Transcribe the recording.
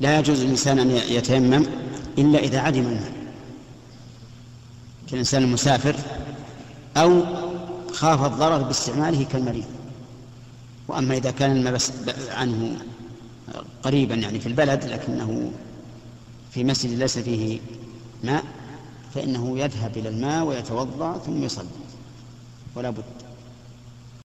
لا يجوز للإنسان أن يتيمم إلا إذا عدم الماء كالإنسان المسافر أو خاف الضرر باستعماله كالمريض. وأما إذا كان الماء عنه قريبا يعني في البلد لكنه في مسجد ليس فيه ماء فإنه يذهب إلى الماء ويتوضأ ثم يصلي. ولا بد.